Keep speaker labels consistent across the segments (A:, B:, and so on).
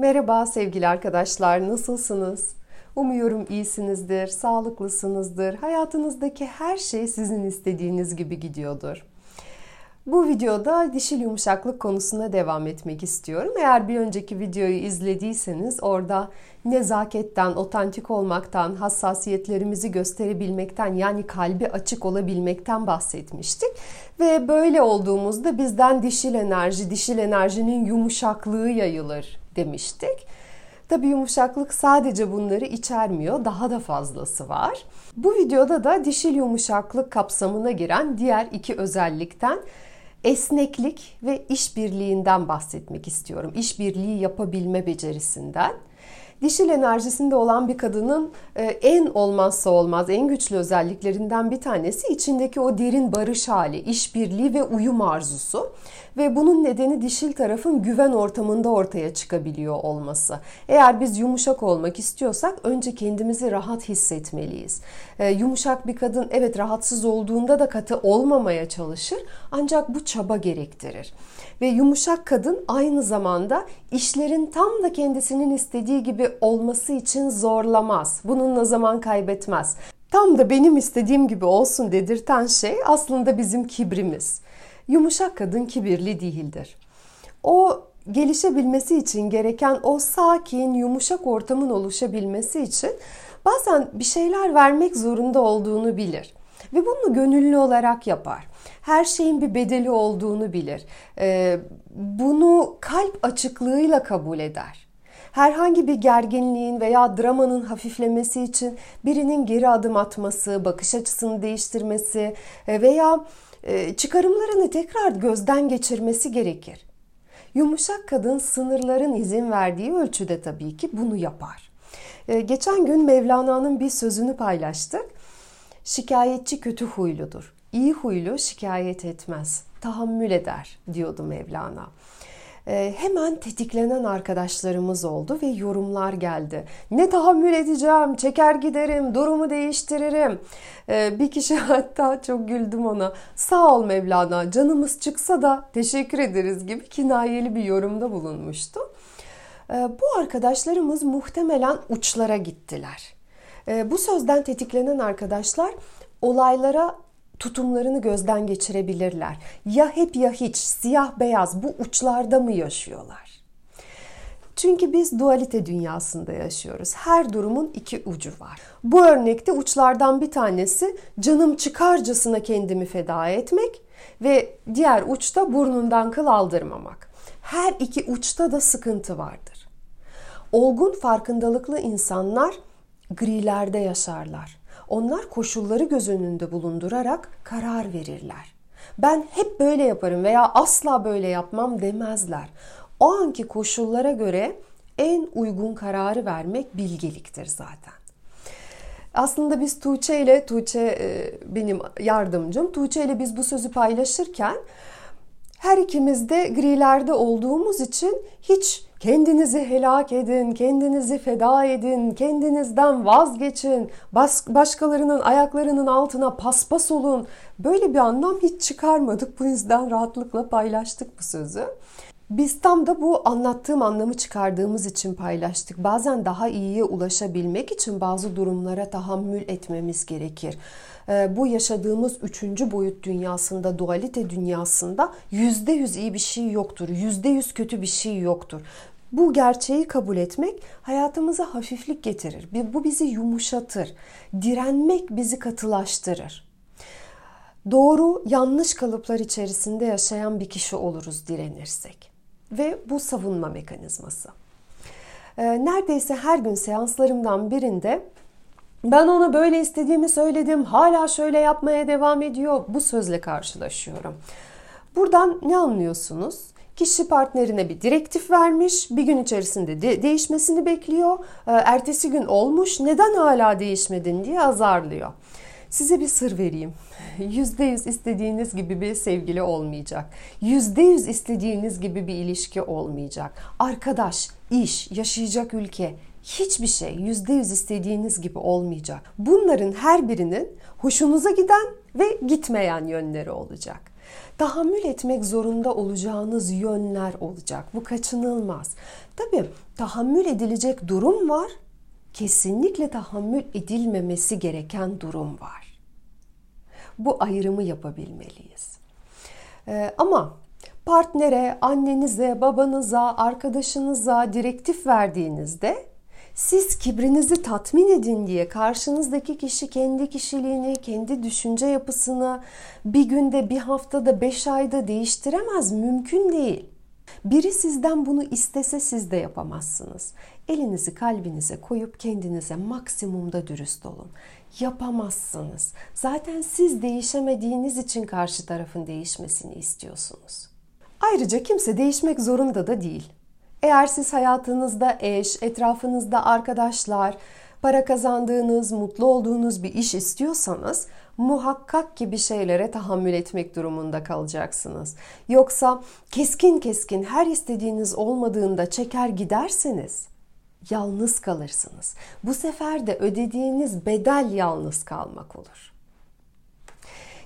A: Merhaba sevgili arkadaşlar, nasılsınız? Umuyorum iyisinizdir, sağlıklısınızdır. Hayatınızdaki her şey sizin istediğiniz gibi gidiyordur. Bu videoda dişil yumuşaklık konusuna devam etmek istiyorum. Eğer bir önceki videoyu izlediyseniz orada nezaketten, otantik olmaktan, hassasiyetlerimizi gösterebilmekten yani kalbi açık olabilmekten bahsetmiştik. Ve böyle olduğumuzda bizden dişil enerji, dişil enerjinin yumuşaklığı yayılır demiştik. Tabi yumuşaklık sadece bunları içermiyor, daha da fazlası var. Bu videoda da dişil yumuşaklık kapsamına giren diğer iki özellikten esneklik ve işbirliğinden bahsetmek istiyorum. İşbirliği yapabilme becerisinden. Dişil enerjisinde olan bir kadının e, en olmazsa olmaz, en güçlü özelliklerinden bir tanesi içindeki o derin barış hali, işbirliği ve uyum arzusu. Ve bunun nedeni dişil tarafın güven ortamında ortaya çıkabiliyor olması. Eğer biz yumuşak olmak istiyorsak önce kendimizi rahat hissetmeliyiz. Ee, yumuşak bir kadın evet rahatsız olduğunda da katı olmamaya çalışır ancak bu çaba gerektirir. Ve yumuşak kadın aynı zamanda işlerin tam da kendisinin istediği gibi olması için zorlamaz. Bununla zaman kaybetmez. Tam da benim istediğim gibi olsun dedirten şey aslında bizim kibrimiz. Yumuşak kadın kibirli değildir. O gelişebilmesi için gereken o sakin, yumuşak ortamın oluşabilmesi için bazen bir şeyler vermek zorunda olduğunu bilir ve bunu gönüllü olarak yapar. Her şeyin bir bedeli olduğunu bilir. Ee, bunu kalp açıklığıyla kabul eder. Herhangi bir gerginliğin veya dramanın hafiflemesi için birinin geri adım atması, bakış açısını değiştirmesi e, veya e, çıkarımlarını tekrar gözden geçirmesi gerekir. Yumuşak kadın sınırların izin verdiği ölçüde tabii ki bunu yapar. E, geçen gün Mevlana'nın bir sözünü paylaştık. Şikayetçi kötü huyludur. İyi huylu şikayet etmez, tahammül eder diyordu Mevlana. Ee, hemen tetiklenen arkadaşlarımız oldu ve yorumlar geldi. Ne tahammül edeceğim, çeker giderim, durumu değiştiririm. Ee, bir kişi hatta çok güldüm ona. Sağ ol Mevlana, canımız çıksa da teşekkür ederiz gibi kinayeli bir yorumda bulunmuştu. Ee, bu arkadaşlarımız muhtemelen uçlara gittiler. Bu sözden tetiklenen arkadaşlar olaylara tutumlarını gözden geçirebilirler. Ya hep ya hiç, siyah beyaz bu uçlarda mı yaşıyorlar? Çünkü biz dualite dünyasında yaşıyoruz. Her durumun iki ucu var. Bu örnekte uçlardan bir tanesi canım çıkarcasına kendimi feda etmek ve diğer uçta burnundan kıl aldırmamak. Her iki uçta da sıkıntı vardır. Olgun farkındalıklı insanlar grilerde yaşarlar. Onlar koşulları göz önünde bulundurarak karar verirler. Ben hep böyle yaparım veya asla böyle yapmam demezler. O anki koşullara göre en uygun kararı vermek bilgeliktir zaten. Aslında biz Tuğçe ile, Tuğçe e, benim yardımcım, Tuğçe ile biz bu sözü paylaşırken her ikimiz de grilerde olduğumuz için hiç Kendinizi helak edin, kendinizi feda edin, kendinizden vazgeçin, bas, başkalarının ayaklarının altına paspas olun. Böyle bir anlam hiç çıkarmadık. Bu yüzden rahatlıkla paylaştık bu sözü. Biz tam da bu anlattığım anlamı çıkardığımız için paylaştık. Bazen daha iyiye ulaşabilmek için bazı durumlara tahammül etmemiz gerekir. Ee, bu yaşadığımız üçüncü boyut dünyasında, dualite dünyasında yüzde yüz iyi bir şey yoktur. Yüzde yüz kötü bir şey yoktur. Bu gerçeği kabul etmek hayatımıza hafiflik getirir. Bu bizi yumuşatır. Direnmek bizi katılaştırır. Doğru, yanlış kalıplar içerisinde yaşayan bir kişi oluruz direnirsek. Ve bu savunma mekanizması. Ee, neredeyse her gün seanslarımdan birinde ben ona böyle istediğimi söyledim, hala şöyle yapmaya devam ediyor. Bu sözle karşılaşıyorum. Buradan ne anlıyorsunuz? Kişi partnerine bir direktif vermiş, bir gün içerisinde de değişmesini bekliyor. Ee, ertesi gün olmuş, neden hala değişmedin diye azarlıyor. Size bir sır vereyim. %100 istediğiniz gibi bir sevgili olmayacak. %100 istediğiniz gibi bir ilişki olmayacak. Arkadaş, iş, yaşayacak ülke, hiçbir şey %100 istediğiniz gibi olmayacak. Bunların her birinin hoşunuza giden ve gitmeyen yönleri olacak. Tahammül etmek zorunda olacağınız yönler olacak. Bu kaçınılmaz. Tabii tahammül edilecek durum var. Kesinlikle tahammül edilmemesi gereken durum var. Bu ayrımı yapabilmeliyiz. Ee, ama partnere, annenize, babanıza, arkadaşınıza direktif verdiğinizde siz kibrinizi tatmin edin diye karşınızdaki kişi kendi kişiliğini, kendi düşünce yapısını bir günde, bir haftada, beş ayda değiştiremez. Mümkün değil. Biri sizden bunu istese siz de yapamazsınız. Elinizi kalbinize koyup kendinize maksimumda dürüst olun. Yapamazsınız. Zaten siz değişemediğiniz için karşı tarafın değişmesini istiyorsunuz. Ayrıca kimse değişmek zorunda da değil. Eğer siz hayatınızda eş, etrafınızda arkadaşlar, para kazandığınız, mutlu olduğunuz bir iş istiyorsanız muhakkak ki bir şeylere tahammül etmek durumunda kalacaksınız. Yoksa keskin keskin her istediğiniz olmadığında çeker giderseniz yalnız kalırsınız. Bu sefer de ödediğiniz bedel yalnız kalmak olur.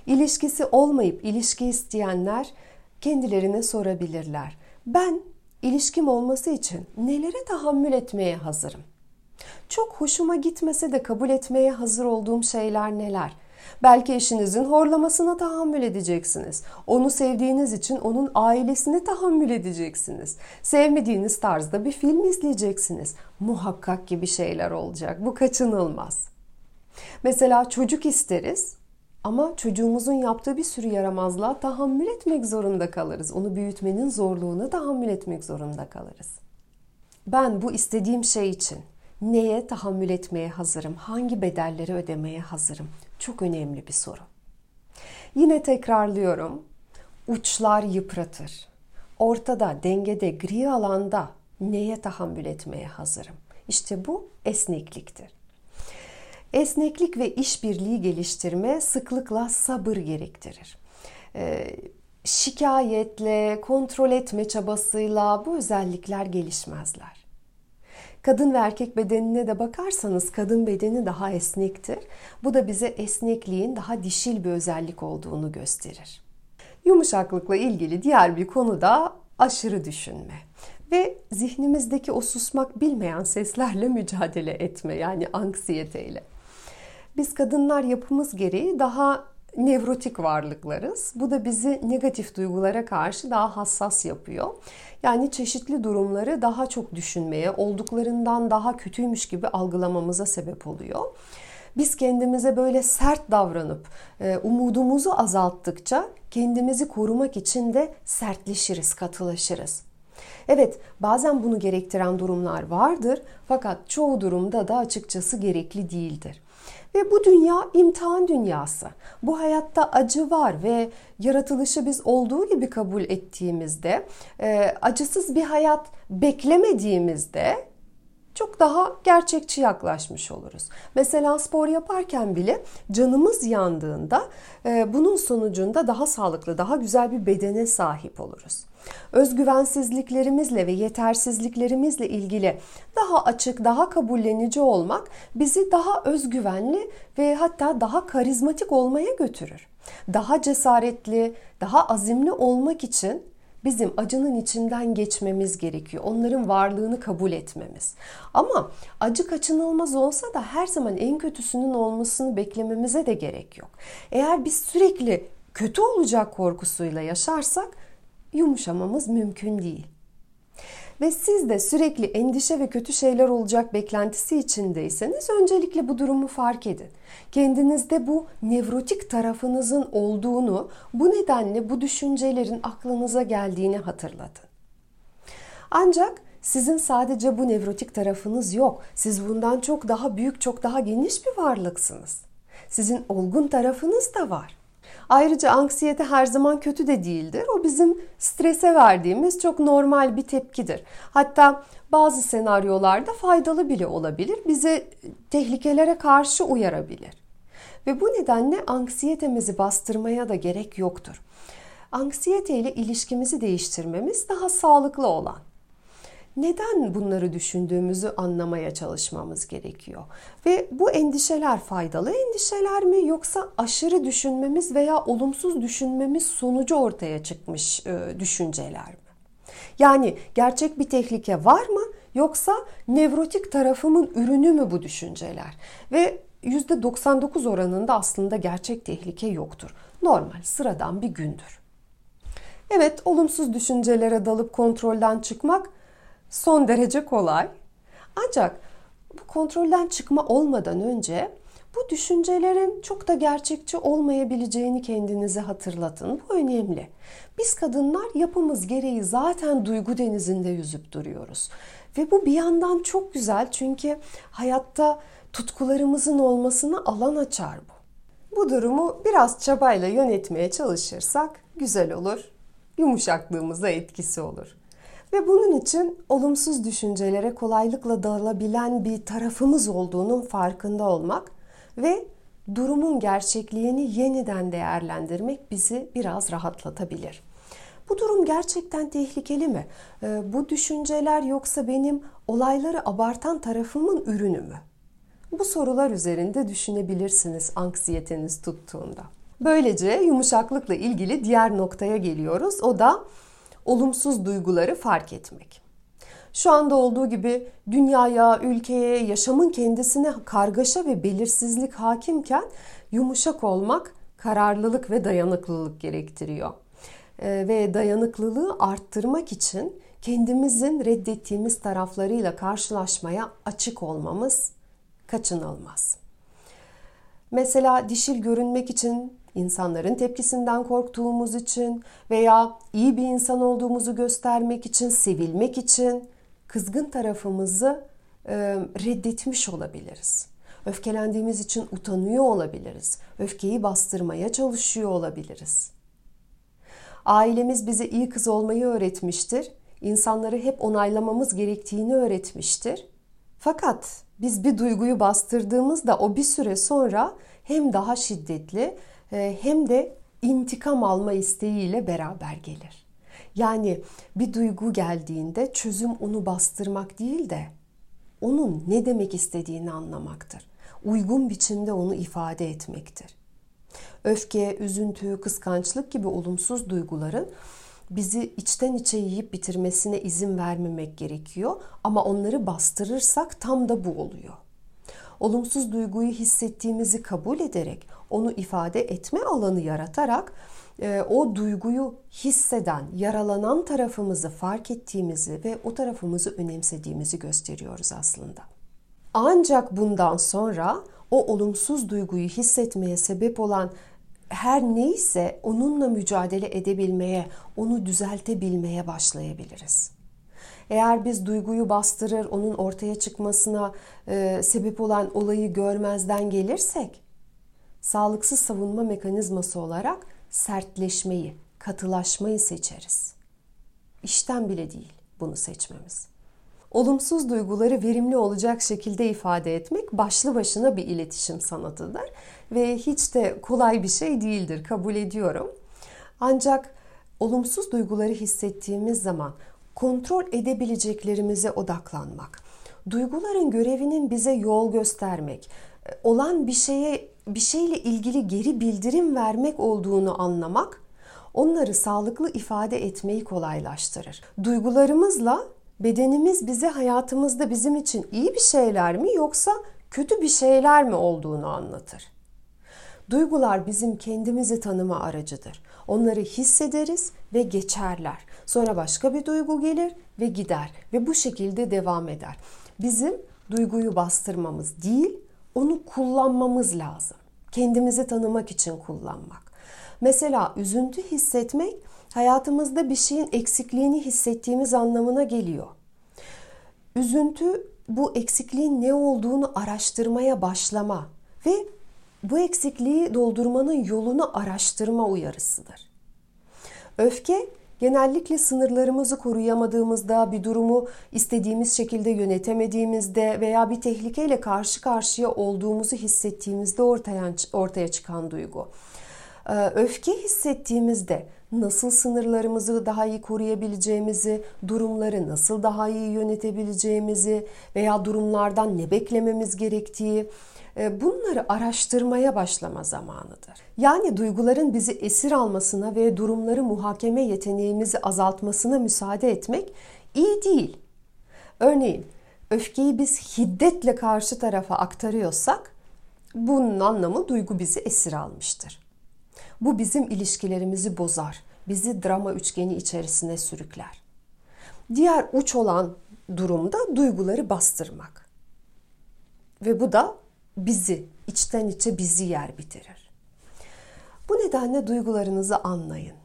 A: İlişkisi olmayıp ilişki isteyenler kendilerine sorabilirler. Ben ilişkim olması için nelere tahammül etmeye hazırım? Çok hoşuma gitmese de kabul etmeye hazır olduğum şeyler neler? Belki eşinizin horlamasına tahammül edeceksiniz. Onu sevdiğiniz için onun ailesine tahammül edeceksiniz. Sevmediğiniz tarzda bir film izleyeceksiniz. Muhakkak gibi şeyler olacak. Bu kaçınılmaz. Mesela çocuk isteriz ama çocuğumuzun yaptığı bir sürü yaramazlığa tahammül etmek zorunda kalırız. Onu büyütmenin zorluğunu tahammül etmek zorunda kalırız. Ben bu istediğim şey için neye tahammül etmeye hazırım? Hangi bedelleri ödemeye hazırım? Çok önemli bir soru. Yine tekrarlıyorum. Uçlar yıpratır. Ortada, dengede, gri alanda neye tahammül etmeye hazırım? İşte bu esnekliktir. Esneklik ve işbirliği geliştirme sıklıkla sabır gerektirir. Ee, şikayetle, kontrol etme çabasıyla bu özellikler gelişmezler. Kadın ve erkek bedenine de bakarsanız kadın bedeni daha esnektir. Bu da bize esnekliğin daha dişil bir özellik olduğunu gösterir. Yumuşaklıkla ilgili diğer bir konu da aşırı düşünme ve zihnimizdeki o susmak bilmeyen seslerle mücadele etme yani anksiyeteyle. Biz kadınlar yapımız gereği daha nevrotik varlıklarız. Bu da bizi negatif duygulara karşı daha hassas yapıyor. Yani çeşitli durumları daha çok düşünmeye, olduklarından daha kötüymüş gibi algılamamıza sebep oluyor. Biz kendimize böyle sert davranıp e, umudumuzu azalttıkça kendimizi korumak için de sertleşiriz, katılaşırız. Evet, bazen bunu gerektiren durumlar vardır fakat çoğu durumda da açıkçası gerekli değildir. Ve bu dünya imtihan dünyası. Bu hayatta acı var ve yaratılışı biz olduğu gibi kabul ettiğimizde, e, acısız bir hayat beklemediğimizde çok daha gerçekçi yaklaşmış oluruz. Mesela spor yaparken bile canımız yandığında e, bunun sonucunda daha sağlıklı, daha güzel bir bedene sahip oluruz. Özgüvensizliklerimizle ve yetersizliklerimizle ilgili daha açık, daha kabullenici olmak bizi daha özgüvenli ve hatta daha karizmatik olmaya götürür. Daha cesaretli, daha azimli olmak için bizim acının içinden geçmemiz gerekiyor. Onların varlığını kabul etmemiz. Ama acı kaçınılmaz olsa da her zaman en kötüsünün olmasını beklememize de gerek yok. Eğer biz sürekli kötü olacak korkusuyla yaşarsak yumuşamamız mümkün değil. Ve siz de sürekli endişe ve kötü şeyler olacak beklentisi içindeyseniz öncelikle bu durumu fark edin. Kendinizde bu nevrotik tarafınızın olduğunu, bu nedenle bu düşüncelerin aklınıza geldiğini hatırlatın. Ancak sizin sadece bu nevrotik tarafınız yok. Siz bundan çok daha büyük, çok daha geniş bir varlıksınız. Sizin olgun tarafınız da var. Ayrıca anksiyete her zaman kötü de değildir. O bizim strese verdiğimiz çok normal bir tepkidir. Hatta bazı senaryolarda faydalı bile olabilir. Bizi tehlikelere karşı uyarabilir. Ve bu nedenle anksiyetemizi bastırmaya da gerek yoktur. Anksiyete ile ilişkimizi değiştirmemiz daha sağlıklı olan. Neden bunları düşündüğümüzü anlamaya çalışmamız gerekiyor. Ve bu endişeler faydalı endişeler mi yoksa aşırı düşünmemiz veya olumsuz düşünmemiz sonucu ortaya çıkmış e, düşünceler mi? Yani gerçek bir tehlike var mı yoksa nevrotik tarafımın ürünü mü bu düşünceler? Ve %99 oranında aslında gerçek tehlike yoktur. Normal, sıradan bir gündür. Evet, olumsuz düşüncelere dalıp kontrolden çıkmak son derece kolay. Ancak bu kontrolden çıkma olmadan önce bu düşüncelerin çok da gerçekçi olmayabileceğini kendinize hatırlatın. Bu önemli. Biz kadınlar yapımız gereği zaten duygu denizinde yüzüp duruyoruz. Ve bu bir yandan çok güzel çünkü hayatta tutkularımızın olmasına alan açar bu. Bu durumu biraz çabayla yönetmeye çalışırsak güzel olur. Yumuşaklığımıza etkisi olur. Ve bunun için olumsuz düşüncelere kolaylıkla dalabilen bir tarafımız olduğunun farkında olmak ve durumun gerçekliğini yeniden değerlendirmek bizi biraz rahatlatabilir. Bu durum gerçekten tehlikeli mi? Ee, bu düşünceler yoksa benim olayları abartan tarafımın ürünü mü? Bu sorular üzerinde düşünebilirsiniz anksiyeteniz tuttuğunda. Böylece yumuşaklıkla ilgili diğer noktaya geliyoruz. O da olumsuz duyguları fark etmek. Şu anda olduğu gibi dünyaya, ülkeye, yaşamın kendisine kargaşa ve belirsizlik hakimken yumuşak olmak kararlılık ve dayanıklılık gerektiriyor. Ee, ve dayanıklılığı arttırmak için kendimizin reddettiğimiz taraflarıyla karşılaşmaya açık olmamız kaçınılmaz. Mesela dişil görünmek için, insanların tepkisinden korktuğumuz için veya iyi bir insan olduğumuzu göstermek için, sevilmek için kızgın tarafımızı e, reddetmiş olabiliriz. Öfkelendiğimiz için utanıyor olabiliriz. Öfkeyi bastırmaya çalışıyor olabiliriz. Ailemiz bize iyi kız olmayı öğretmiştir. İnsanları hep onaylamamız gerektiğini öğretmiştir. Fakat biz bir duyguyu bastırdığımızda o bir süre sonra hem daha şiddetli hem de intikam alma isteğiyle beraber gelir. Yani bir duygu geldiğinde çözüm onu bastırmak değil de onun ne demek istediğini anlamaktır. Uygun biçimde onu ifade etmektir. Öfke, üzüntü, kıskançlık gibi olumsuz duyguların bizi içten içe yiyip bitirmesine izin vermemek gerekiyor ama onları bastırırsak tam da bu oluyor. Olumsuz duyguyu hissettiğimizi kabul ederek onu ifade etme alanı yaratarak e, o duyguyu hisseden, yaralanan tarafımızı fark ettiğimizi ve o tarafımızı önemsediğimizi gösteriyoruz aslında. Ancak bundan sonra o olumsuz duyguyu hissetmeye sebep olan her neyse onunla mücadele edebilmeye, onu düzeltebilmeye başlayabiliriz. Eğer biz duyguyu bastırır, onun ortaya çıkmasına e, sebep olan olayı görmezden gelirsek, sağlıksız savunma mekanizması olarak sertleşmeyi, katılaşmayı seçeriz. İşten bile değil bunu seçmemiz. Olumsuz duyguları verimli olacak şekilde ifade etmek başlı başına bir iletişim sanatıdır ve hiç de kolay bir şey değildir kabul ediyorum. Ancak olumsuz duyguları hissettiğimiz zaman kontrol edebileceklerimize odaklanmak, duyguların görevinin bize yol göstermek, olan bir şeye bir şeyle ilgili geri bildirim vermek olduğunu anlamak onları sağlıklı ifade etmeyi kolaylaştırır. Duygularımızla bedenimiz bize hayatımızda bizim için iyi bir şeyler mi yoksa kötü bir şeyler mi olduğunu anlatır. Duygular bizim kendimizi tanıma aracıdır. Onları hissederiz ve geçerler. Sonra başka bir duygu gelir ve gider ve bu şekilde devam eder. Bizim duyguyu bastırmamız değil, onu kullanmamız lazım. Kendimizi tanımak için kullanmak. Mesela üzüntü hissetmek hayatımızda bir şeyin eksikliğini hissettiğimiz anlamına geliyor. Üzüntü bu eksikliğin ne olduğunu araştırmaya başlama ve bu eksikliği doldurmanın yolunu araştırma uyarısıdır. Öfke genellikle sınırlarımızı koruyamadığımızda, bir durumu istediğimiz şekilde yönetemediğimizde veya bir tehlikeyle karşı karşıya olduğumuzu hissettiğimizde ortaya, ortaya çıkan duygu. Ee, öfke hissettiğimizde nasıl sınırlarımızı daha iyi koruyabileceğimizi, durumları nasıl daha iyi yönetebileceğimizi veya durumlardan ne beklememiz gerektiği bunları araştırmaya başlama zamanıdır. Yani duyguların bizi esir almasına ve durumları muhakeme yeteneğimizi azaltmasına müsaade etmek iyi değil. Örneğin öfkeyi biz hiddetle karşı tarafa aktarıyorsak bunun anlamı duygu bizi esir almıştır. Bu bizim ilişkilerimizi bozar, bizi drama üçgeni içerisine sürükler. Diğer uç olan durumda duyguları bastırmak. Ve bu da bizi, içten içe bizi yer bitirir. Bu nedenle duygularınızı anlayın.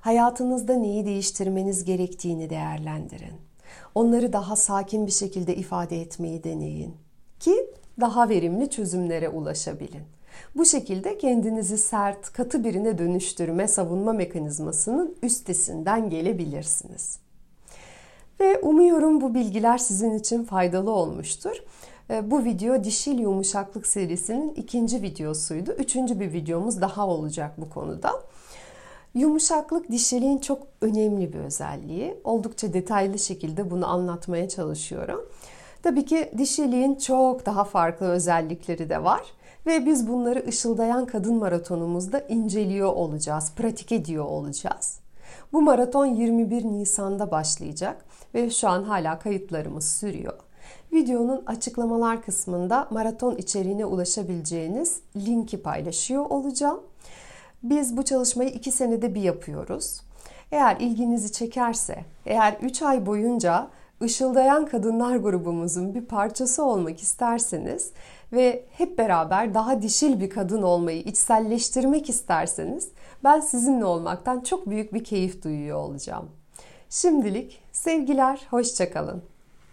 A: Hayatınızda neyi değiştirmeniz gerektiğini değerlendirin. Onları daha sakin bir şekilde ifade etmeyi deneyin ki daha verimli çözümlere ulaşabilin. Bu şekilde kendinizi sert, katı birine dönüştürme savunma mekanizmasının üstesinden gelebilirsiniz. Ve umuyorum bu bilgiler sizin için faydalı olmuştur. Ee, bu video dişil yumuşaklık serisinin ikinci videosuydu. Üçüncü bir videomuz daha olacak bu konuda. Yumuşaklık dişiliğin çok önemli bir özelliği. Oldukça detaylı şekilde bunu anlatmaya çalışıyorum. Tabii ki dişiliğin çok daha farklı özellikleri de var. Ve biz bunları ışıldayan kadın maratonumuzda inceliyor olacağız, pratik ediyor olacağız. Bu maraton 21 Nisan'da başlayacak ve şu an hala kayıtlarımız sürüyor. Videonun açıklamalar kısmında maraton içeriğine ulaşabileceğiniz linki paylaşıyor olacağım. Biz bu çalışmayı 2 senede bir yapıyoruz. Eğer ilginizi çekerse, eğer 3 ay boyunca Işıldayan Kadınlar grubumuzun bir parçası olmak isterseniz ve hep beraber daha dişil bir kadın olmayı içselleştirmek isterseniz ben sizinle olmaktan çok büyük bir keyif duyuyor olacağım. Şimdilik sevgiler, hoşçakalın.